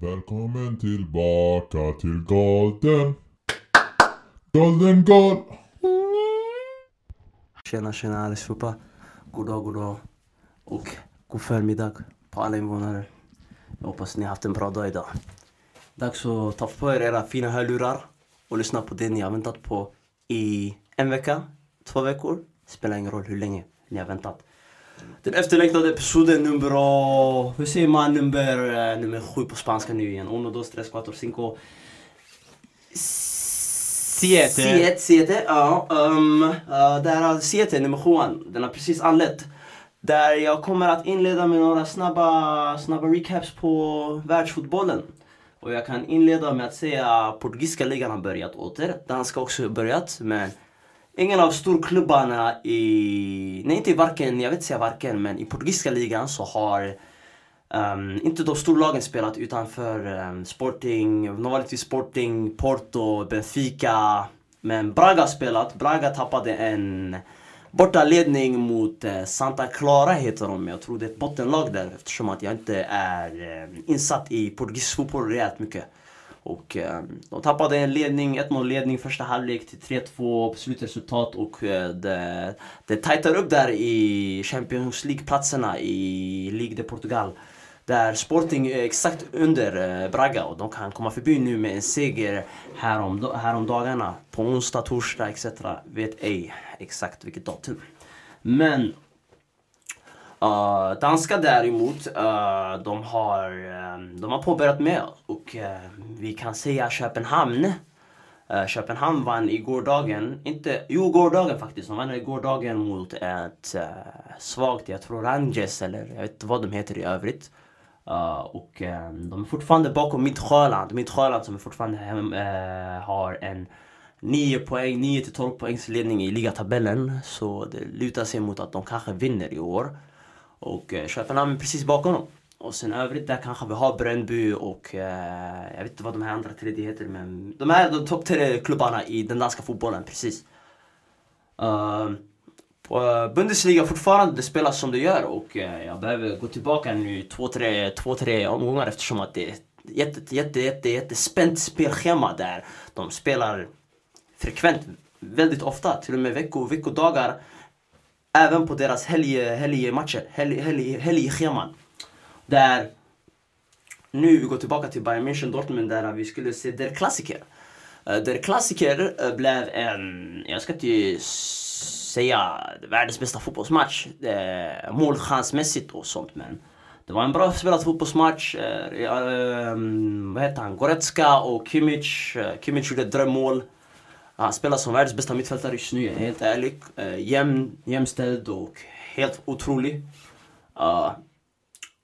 Välkommen tillbaka till Golden. Golden Gold. Tjena tjena allihopa. God dag, god dag. Och god förmiddag på alla invånare. Jag hoppas ni har haft en bra dag idag. Dags att ta på er era fina hörlurar och lyssna på det ni har väntat på i en vecka, två veckor. Spelar ingen roll hur länge ni har väntat. Den efterlängtade episoden nummer... Hur säger man nummer, eh, nummer sju på spanska nu igen? Uno, dos, tres, cuatro, cinco... Siete. Siete, siete, ja. Um, uh, där har siete, nummer sjuan. Den har precis anlänt. Där jag kommer att inleda med några snabba, snabba recaps på världsfotbollen. Och jag kan inleda med att säga att portugisiska ligan har börjat åter. Danska också har börjat, men ingen av storklubbarna i... Nej, inte i varken, jag vet inte säga varken, men i portugisiska ligan så har Um, inte de storlagen spelat utanför um, Sporting, vanligtvis Sporting, Porto, Benfica. Men Braga har spelat. Braga tappade en bortaledning mot uh, Santa Clara heter de. Jag tror det är ett bottenlag där eftersom att jag inte är ehm, insatt i portugisisk fotboll rejält mycket. Och eh, de tappade en ledning, 1-0 ledning första halvlek till 3-2 slutresultat och eh, det, det tajtar upp där i Champions League-platserna i Ligue de Portugal. Där Sporting är exakt under eh, Braga och de kan komma förbi nu med en seger härom, härom dagarna. På onsdag, torsdag etc. Vet ej exakt vilket datum. Men uh, danska däremot, uh, de, har, uh, de har påbörjat med och eh, vi kan säga Köpenhamn. Köpenhamn vann i gårdagen, inte, jo gårdagen faktiskt, de vann i gårdagen mot ett svagt, jag tror Rangers eller jag vet inte vad de heter i övrigt. Uh, och uh, de är fortfarande bakom Midtjylland. Midtjylland som är fortfarande hem, uh, har en 9 poäng, 9 till 12 poängs ledning i ligatabellen. Så det lutar sig mot att de kanske vinner i år. Och eh, Köpenhamn är precis bakom dem. Och sen övrigt där kanske vi har Brännby och eh, jag vet inte vad de här andra tredje heter men de här är de topp tre klubbarna i den danska fotbollen precis. Uh, Bundesliga fortfarande det spelas som det gör och jag behöver gå tillbaka nu två, tre, två, tre omgångar eftersom att det är ett jätte, jätte, jätte, jätte spänt spelschema där. De spelar frekvent, väldigt ofta, till och med vecko, veckodagar. Även på deras helgmatcher, helg, helg, helgscheman. Där nu vi går tillbaka till Bayern München Dortmund där vi skulle se Der Klassiker. Eh, Der Klassiker eh, blev en, jag ska inte säga världens bästa fotbollsmatch. Eh, målchansmässigt och sånt men det var en bra spelad fotbollsmatch. Vad heter han? Goretzka och Kimmich. Kimmich gjorde ett drömmål. Han spelar som världens bästa mittfältare just nu, helt ärlig. Uh, jämn, jämställd och helt otrolig. Uh,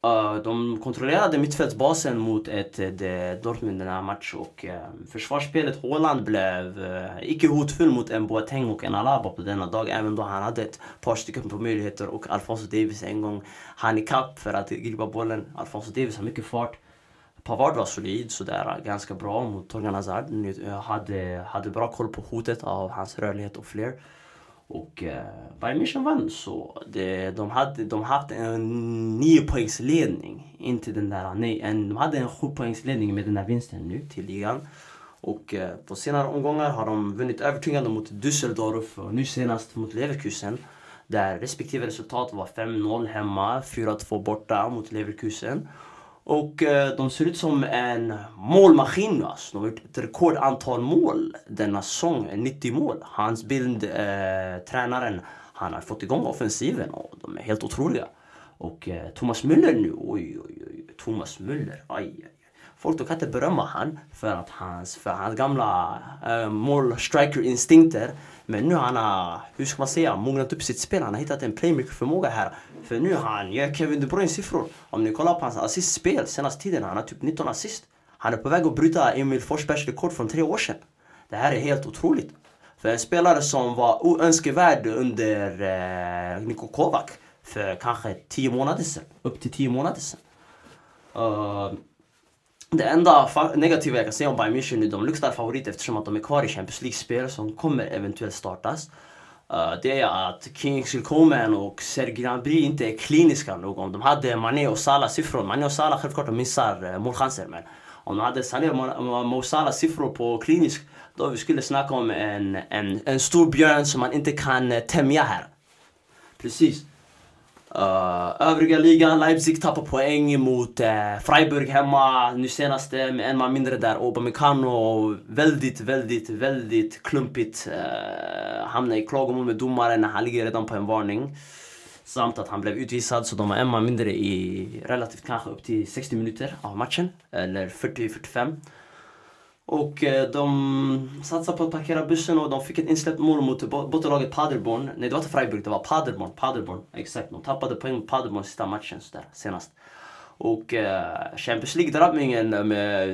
Uh, de kontrollerade mittfältsbasen mot ett eh, ett Dortmund den här matchen och uh, försvarsspelet Håland blev uh, icke hotfull mot en Boateng och en Alaba på denna dag även då han hade ett par stycken på möjligheter och Alfonso Davis en gång han ikapp för att gripa bollen. Alfonso Davis har mycket fart. Pavard var solid sådär, ganska bra mot Torgan Hazard. Eh, hade, hade bra koll på hotet av hans rörlighet och fler. Och eh, Bayern München vann så det, de hade de haft en 9. Inte den där, nej, en, de hade en 7 med den där vinsten nu till ligan. Och eh, på senare omgångar har de vunnit övertygande mot Düsseldorf och nu senast mot Leverkusen. Där respektive resultat var 5-0 hemma, 4-2 borta mot Leverkusen. Och eh, de ser ut som en målmaskin alltså. De har gjort ett rekordantal mål denna säsong, 90 mål. Hans Bild, eh, tränaren, han har fått igång offensiven och de är helt otroliga. Och eh, Thomas Müller nu, oj oj oj, Thomas Müller, aj aj. Folk de kan inte berömma han för att hans, för hans gamla eh, äh, mål-striker-instinkter. Men nu han har, hur ska man säga, mognat upp sitt spel. Han har hittat en playmaker-förmåga här. För nu han gör Kevin De Bruyne siffror. Om ni kollar på hans assistspel senaste tiden, han har typ 19 assist. Han är på väg att bryta Emil Forsbergs rekord från tre år sedan. Det här är helt otroligt. För en spelare som var oönskevärd under eh, Niko Kovac för kanske 10 månader sedan. Upp till 10 månader sedan. Uh, det enda negativa jag kan säga om Bayern München nu, de luktar favorit eftersom att de är kvar i Champions League-spel som kommer eventuellt startas. Uh, det är att Kingsley Coman och Serge Gnabry inte är kliniska nog. Om de hade Mané och Salah siffror, Mané och Salah självklart de missar uh, målchanser men om de hade Sané och Mo Salah siffror på klinisk då vi skulle snacka om en, en, en stor björn som man inte kan uh, tämja här. Precis. Uh, övriga ligan, Leipzig tappar poäng mot uh, Freiburg hemma nu senaste med en man mindre där. Upamecano väldigt, väldigt, väldigt klumpigt uh, hamnar i klagomål med domaren när han ligger redan på en varning. Samt att han blev utvisad så de har en man mindre i relativt kanske upp till 60 minuter av matchen. Eller 40-45. Och eh, de satsade på att parkera bussen och de fick ett insläppt mål mot bottenlaget Paderborn. Nej, det var inte Freiburg, det var Paderborn. Paderborn, exakt. De tappade poäng mot Paderborn sista matchen så där, senast. Och eh, Champions League-drabbningen med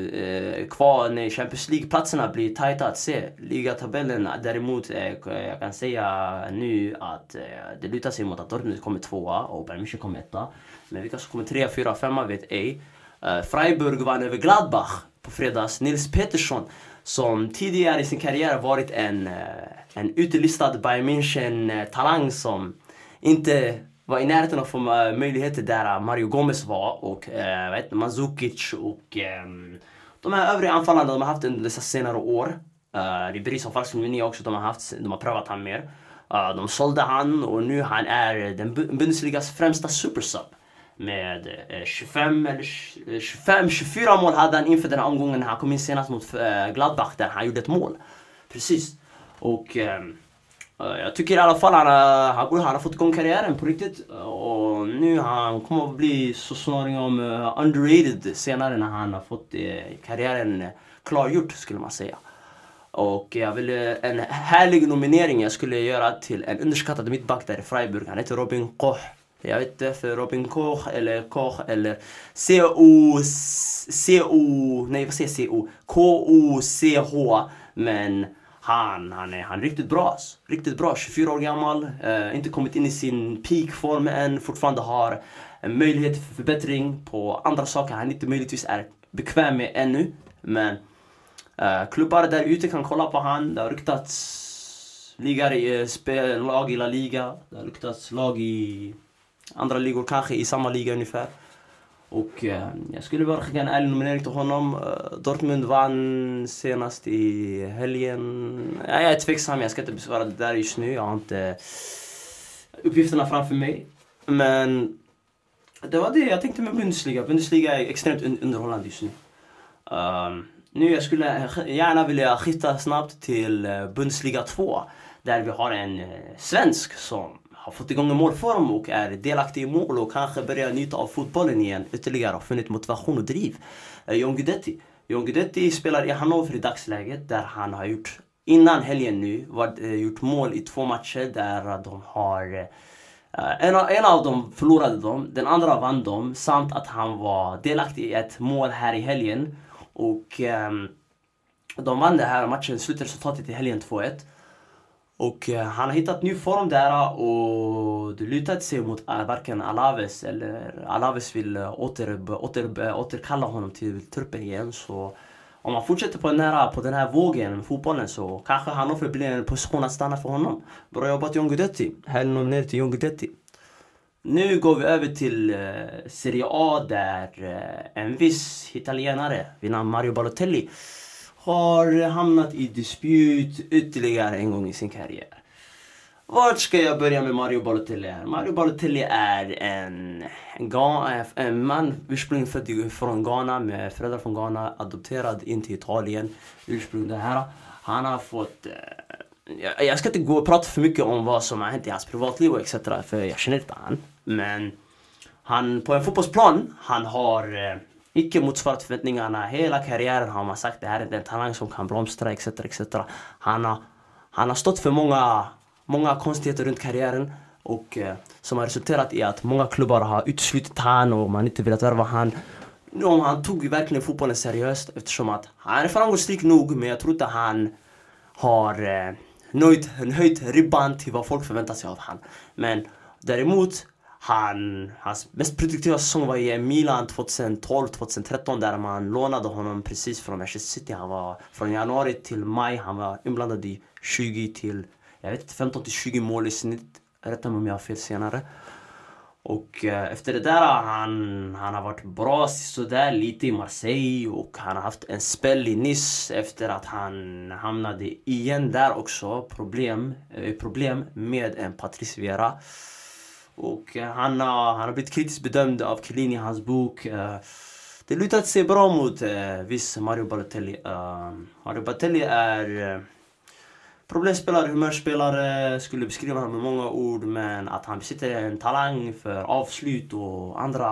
eh, kvar, nej, Champions League-platserna blir tajta att se. Ligatabellen däremot, eh, jag kan säga nu att eh, det lutar sig mot att Dortmund kommer tvåa och Bayern München kommer etta. Men vilka som kommer trea, fyra, femma vet ej. Eh, Freiburg vann över Gladbach på fredags. Nils Petersson som tidigare i sin karriär varit en, eh, en utelistad Bayern München-talang eh, som inte var i närheten av att få eh, möjligheter där Mario Gomez var och eh, vet, Mandzukic och eh, de här övriga anfallarna de har haft under dessa senare år. Uh, Ribéry som falsk nummer också, de har, haft, de har prövat han mer. Uh, de sålde han och nu han är den Bundesligas främsta supersub med eh, 25 eller 25, 24 mål hade han inför den här omgången. Han kom in senast mot eh, Gladbach där han gjorde ett mål. Precis. Och ehm, eh, jag tycker i alla fall han, eh, han, han har fått igång karriären på riktigt. Och nu han kommer att bli så småningom underrated senare när han har fått eh, karriären klargjort skulle man säga. Och jag vill, en härlig nominering jag skulle göra till en underskattad mittback där i Freiburg. Han heter Robin Koch. Jag vet inte, för Robin Koch eller Koch eller C-O... C-O... Nej, vad säger C-O? K-O-C-H. Men han, han är, han är riktigt bra. Alltså. Riktigt bra. 24 år gammal. Eh, inte kommit in i sin peakform än. Fortfarande har en möjlighet för förbättring på andra saker han inte möjligtvis är bekväm med ännu. Men eh, klubbar där ute kan kolla på han. Det har ryktats ligar i, eh, spel, lag i La Liga. Det har ryktats lag i andra ligor, kanske i samma liga ungefär. Och eh, jag skulle bara skicka en ärlig nominering till honom. Eh, Dortmund vann senast i helgen. Ja, jag är tveksam, jag ska inte besvara det där just nu. Jag har inte uppgifterna framför mig. Men det var det jag tänkte med Bundesliga. Bundesliga är extremt un underhållande just nu. Um, nu jag skulle gärna vilja skifta snabbt till eh, Bundesliga 2. Där vi har en eh, svensk som har fått igång en målform och är delaktig i mål och kanske börjar njuta av fotbollen igen ytterligare och funnit motivation och driv. Eh, John Guidetti. John Guidetti spelar i Hannover i dagsläget där han har gjort, innan helgen nu, var, eh, gjort mål i två matcher där de har eh, en, av, en av dem förlorade dem, den andra vann dem samt att han var delaktig i ett mål här i helgen. Och um, de vann den här matchen, slutresultatet i helgen 2-1. Och eh, han har hittat ny form där och det lutar sig mot eh, varken Alaves eller Alaves vill eh, åter, åter, återkalla honom till truppen igen. Så om han fortsätter på den här, på den här vågen med fotbollen så kanske Hannover blir en position att stanna för honom. Bra jobbat John Guidetti. Härlig nominering till John Guidetti. Nu går vi över till Serie A där en viss italienare vid namn Mario Balotelli har hamnat i dispyt ytterligare en gång i sin karriär. Vart ska jag börja med Mario Balotelli Mario Balotelli är en, en, en man ursprungligen född från Ghana med föräldrar från Ghana, adopterad in till Italien. Ursprungligen här. Han har fått... Eh, jag, ska inte gå och prata för mycket om vad som har hänt i hans privatliv och etc. För jag känner inte han. Men han, på en fotbollsplan, han har eh, icke motsvarat förväntningarna. Hela karriären har man sagt det här är en talang som kan blomstra etc. etc. Han, har, han har stått för många, många konstigheter runt karriären och eh, som har resulterat i att många klubbar har uteslutit han och man inte velat värva han. Nu, han tog verkligen fotbollen seriöst eftersom att han är framgångsrik nog men jag tror inte han har eh, nöjt, höjt ribban till vad folk förväntar sig av han. Men däremot han, hans mest produktiva säsong var i Milan 2012-2013 där man lånade honom precis från Manchester City. Han var från januari till maj, han var inblandad i 20 till jag vet inte, 15 till 20 mål i snitt. Rätta mig om jag har fel senare. Och eh, efter det där han, han har varit bra sådär lite i Marseille och han har haft en spel i Nice efter att han hamnade igen där också. Problem, eh, problem med en Patrice Vieira. Och eh, han, har, han har blivit kritiskt bedömd av Chiellini i hans bok. Eh, det lutar sig bra mot eh, viss Mario Balotelli. Mario Balotelli är problemspelare, humörspelare, skulle beskriva honom med många ord men att han besitter en talang för avslut och andra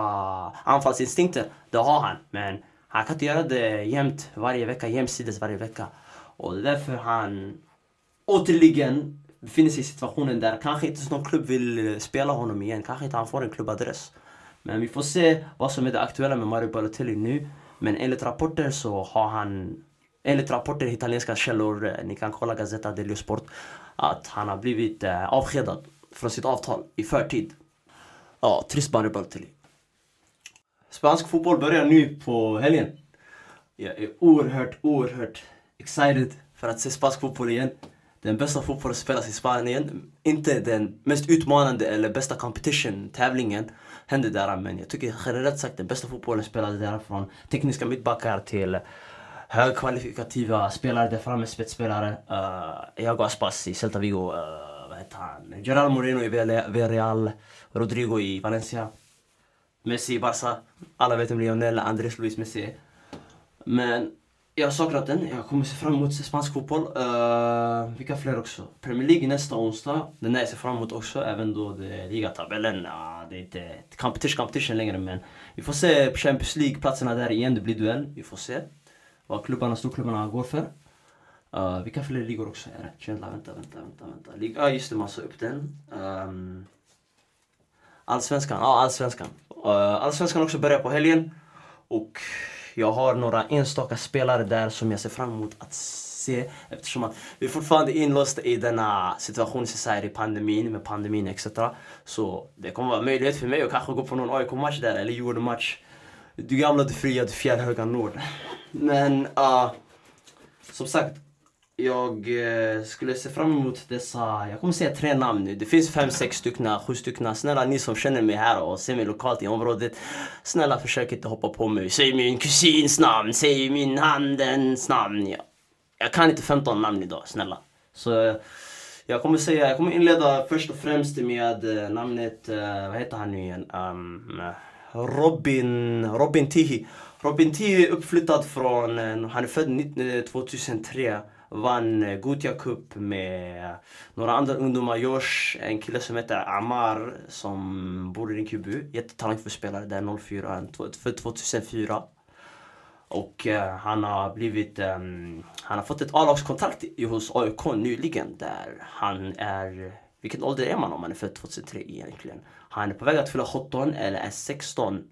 anfallsinstinkter, det har han. Men han kan inte göra det jämt, varje vecka, jämsides varje vecka. Och det är därför han återigen befinner sig i situationen där kanske inte någon klubb vill eh, spela honom igen. Kanske inte han får en klubbadress. Men vi får se vad som är det aktuella med Mario Balotelli nu. Men enligt rapporter så har han enligt rapporter i italienska källor, eh, ni kan kolla Gazzetta dello Sport, att han har blivit eh, avskedad från sitt avtal i förtid. Ja, trist Mario Balotelli. Spansk fotboll börjar nu på helgen. Jag är oerhört, oerhört excited för att se spansk fotboll igen. Den bästa fotbollen spelas i Spanien. Inte den mest utmanande eller bästa competition-tävlingen händer där. Men jag tycker generellt sagt den bästa fotbollen spelades där från tekniska mittbackar till högkvalifikativa spelare där framme, spetsspelare. Uh, Iago Aspas i Celta Vigo, uh, vad heter han? Gerard Moreno i Villarreal, Rodrigo i Valencia. Messi i Barca. Alla vet om Lionel Andres Luis Messi Men jag har saknat den. Jag kommer se fram emot spansk fotboll. Eh, uh, vilka fler också? Premier League nästa onsdag. Den där jag ser fram emot också, även då det är ligatabellen. Uh, det är inte competition, competition längre, men vi får se Champions League-platserna där igen. Det blir duell. Vi får se vad klubbarna, storklubbarna går för. Eh, uh, vilka fler ligor också är det? Vänta, vänta, vänta, vänta. vänta. Ja, uh, just det, man sa upp den. Um, Allsvenskan, ja Allsvenskan. Uh, Allsvenskan också börjar på helgen. Och jag har några enstaka spelare där som jag ser fram emot att se eftersom att vi fortfarande är inlåsta i denna situation i pandemin, med pandemin etc. Så det kommer vara möjlighet för mig att kanske gå på någon AIK-match där eller Djurgården-match. Du gamla, du fria, du fjällhöga nord. Men uh, som sagt, jag eh, skulle se fram emot dessa, jag kommer säga tre namn nu. Det finns fem, sex stycken, sju stycken. Snälla ni som känner mig här och ser mig lokalt i området. Snälla försök inte hoppa på mig. Säg min kusins namn, säg min handens namn. Jag, jag kan inte 15 namn idag, snälla. Så jag kommer säga, jag kommer inleda först och främst med eh, namnet, eh, vad heter han nu igen? Um, Robin, Robin Tihi. Robin Tihi är uppflyttad från, han är född 2003 vann Gotia Gothia Cup med eh, några andra ungdomar. Josh, en kille som heter Amar som bor i Rinkeby. Jättetalangfull spelare där 04, för 2004. Och uh, han har blivit, um, han har fått ett A-lagskontrakt hos AIK nyligen där han är, vilken ålder är man om man är född 2003 egentligen? Han är på väg att fylla 17 eller är 16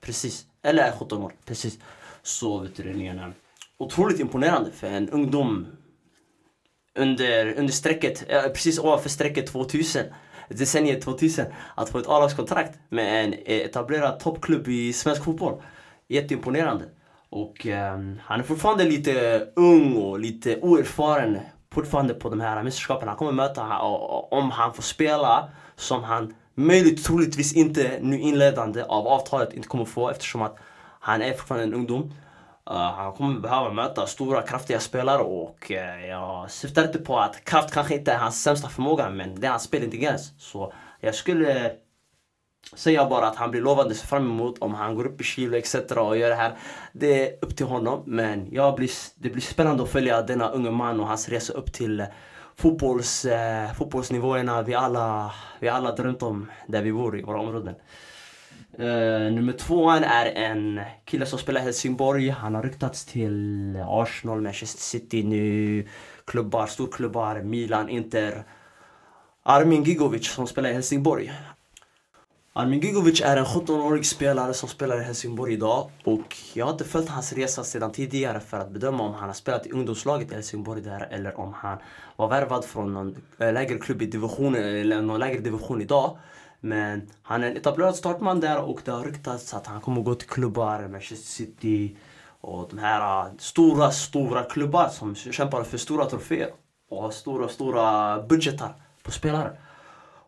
precis, eller är 17 år precis. Så vet du det, otroligt imponerande för en ungdom under, under strecket, eh, precis ovanför strecket 2000 decenniet 2000 att få ett A-lagskontrakt med en etablerad toppklubb i svensk fotboll. Jätteimponerande. Och um, han är fortfarande lite ung och lite oerfaren fortfarande på de här mästerskapen. Han kommer möta, om han får spela, som han möjligt troligtvis inte nu inledande av avtalet inte kommer få eftersom att han är fortfarande en ungdom. Uh, han kommer behöva möta stora kraftiga spelare och uh, jag syftar inte på att kraft kanske inte är hans sämsta förmåga men det är hans spelintelligens. Så jag skulle säga bara att han blir lovande se fram emot om han går upp i kilo etc och gör det här. Det är upp till honom men jag blir, det blir spännande att följa denna unge man och hans resa upp till eh, fotbolls, uh, fotbollsnivåerna vi alla, vi alla drömt om där vi bor i våra områden. Uh, nummer tvåan är en kille som spelar i Helsingborg. Han har ryktats till Arsenal, Manchester City nu. Klubbar, storklubbar, Milan, Inter. Armin Gigovic som spelar i Helsingborg. Armin Gigovic är en 17-årig spelare som spelar i Helsingborg idag. Och jag har inte följt hans resa sedan tidigare för att bedöma om han har spelat i ungdomslaget i Helsingborg där eller om han var värvad från någon eh, lägre klubb i divisionen eller någon lägre division idag. Men han är en etablerad startman där och det har ryktats att han kommer gå till klubbar, Manchester City och de här äh, stora, stora klubbar som kämpar för stora troféer. och har stora, stora budgetar på spelare.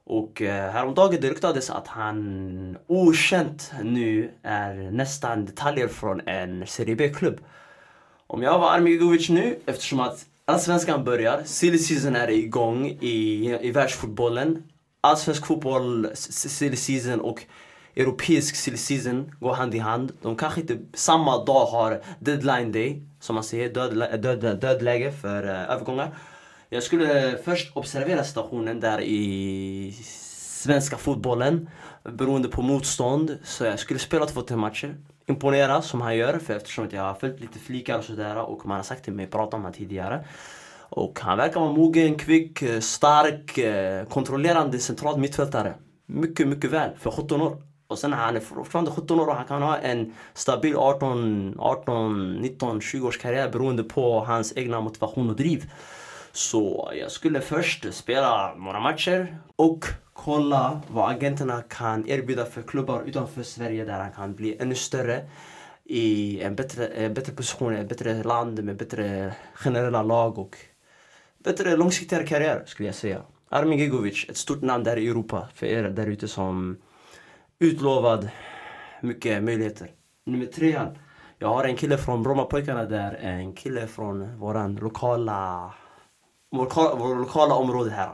Och äh, häromdagen det ryktades att han okänt nu är nästan detaljer från en Serie B-klubb. Om jag var Armin Igovic nu, eftersom att Allsvenskan börjar, silly season är igång i, i världsfotbollen. Allsvensk fotboll, silly season och europeisk silly season går hand i hand. De kanske inte samma dag har deadline day, som man säger, död, död, dödläge för uh, övergångar. Jag skulle först observera situationen där i svenska fotbollen beroende på motstånd. Så jag skulle spela två, tre matcher. Imponera som han gör, för eftersom att jag har följt lite flikar och sådär och man har sagt till mig, prata om honom tidigare. Och han verkar vara mogen, kvick, eh, stark, eh, kontrollerande central mittfältare. Mycket, mycket väl för 17 år. Och sen han är fortfarande 17 år och han kan ha en stabil 18, 18 19, 20 års karriär beroende på hans egna motivation och driv. Så jag skulle först spela några matcher och kolla vad agenterna kan erbjuda för klubbar utanför Sverige där han kan bli ännu större i en bättre, en bättre position, ett bättre land med bättre generella lag och bättre långsiktigare karriär skulle jag säga. Armin Gigovic, ett stort namn där i Europa för er där ute som utlovad mycket möjligheter. Nummer trean. Jag har en kille från Brommapojkarna där, en kille från våran lokala vår, vår lokala område här.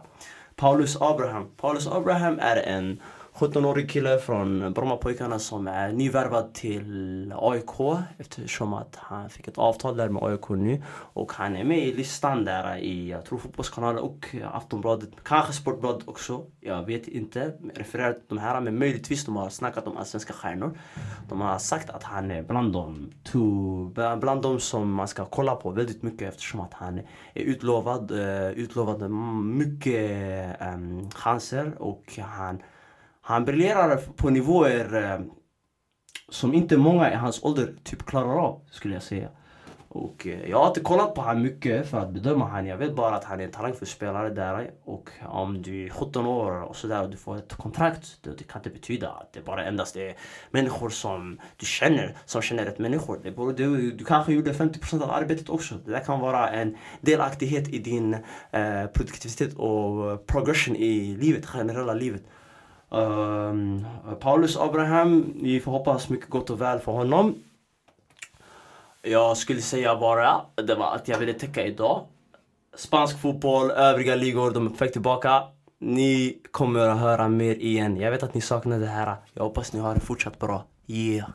Paulus Abraham. Paulus Abraham är en 17-årig kille från Brommapojkarna som är nyvärvad till AIK eftersom att han fick ett avtal där med AIK nu. Och han är med i listan där i, jag tror Fotbollskanalen och Aftonbladet, kanske Sportbladet också. Jag vet inte, refererar till de här, men möjligtvis de har snackat om allsvenska stjärnor. De har sagt att han är bland dem, to, bland dem som man ska kolla på väldigt mycket eftersom att han är utlovad, eh, utlovad mycket um, chanser och han, han briljerar på nivåer eh, som inte många i hans ålder typ klarar av, skulle jag säga. Och eh, jag har inte kollat på honom mycket för att bedöma honom. Jag vet bara att han är en talangfull spelare där. Och om du är 17 år och sådär och du får ett kontrakt, det kan inte betyda att det bara endast är människor som du känner, som känner rätt människor. Det du, du kanske gjorde 50% av arbetet också. Det där kan vara en delaktighet i din eh, produktivitet och progression i livet, generella livet. Ehm, Paulus Abraham, vi får hoppas mycket gott och väl för honom. Jag skulle säga bara, det var allt jag ville täcka idag. Spansk fotboll, övriga ligor, de är på väg tillbaka. Ni kommer att höra mer igen. Jag vet att ni saknar det här. Jag hoppas ni har det fortsatt bra. Yeah.